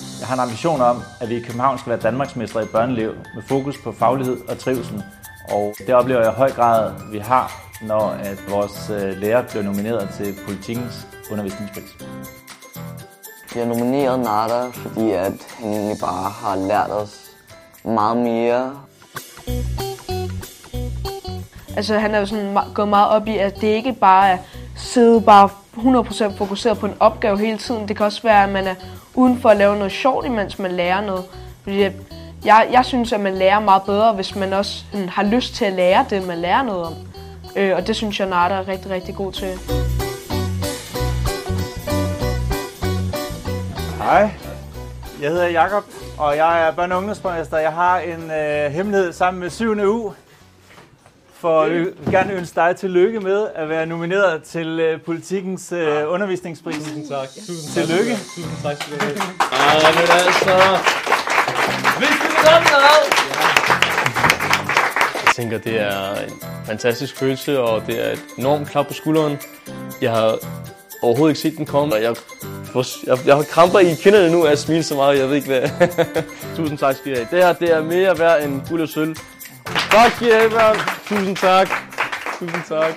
Jeg har en ambition om, at vi i København skal være Danmarksmestre i børneliv med fokus på faglighed og trivsel. Og det oplever jeg i høj grad, vi har, når at vores øh, lærer bliver nomineret til politikens undervisningspris. Jeg har nomineret Nada, fordi at han egentlig bare har lært os meget mere. Altså han er jo sådan gået meget op i, at det ikke bare er sidde bare 100% fokuseret på en opgave hele tiden. Det kan også være, at man er uden for at lave noget sjovt, imens man lærer noget. Fordi jeg, jeg, synes, at man lærer meget bedre, hvis man også sådan, har lyst til at lære det, man lærer noget om. Øh, og det synes jeg, Nada er rigtig, rigtig god til. Hej, jeg hedder Jakob og jeg er børne- og ungdomsborgmester. Jeg har en øh, hemmelighed sammen med 7. U, for jeg vil gerne ønske dig tillykke med at være nomineret til øh, politikens øh, undervisningspris. Tusind tak. Tusind Tillykke. Tak. Tusind tak skal du have. Ah, men altså... Hvis du vil! Jeg tænker, det er en fantastisk følelse, og det er et enormt klap på skulderen. Jeg har overhovedet ikke set den komme, og jeg, jeg, jeg har kramper i kinderne nu, og jeg smiler så meget, jeg ved ikke hvad. Tusind tak skal I have. Det her, det er mere værd end guld og sølv. Tak skal I have, børn. Tusind tak. Tusind tak.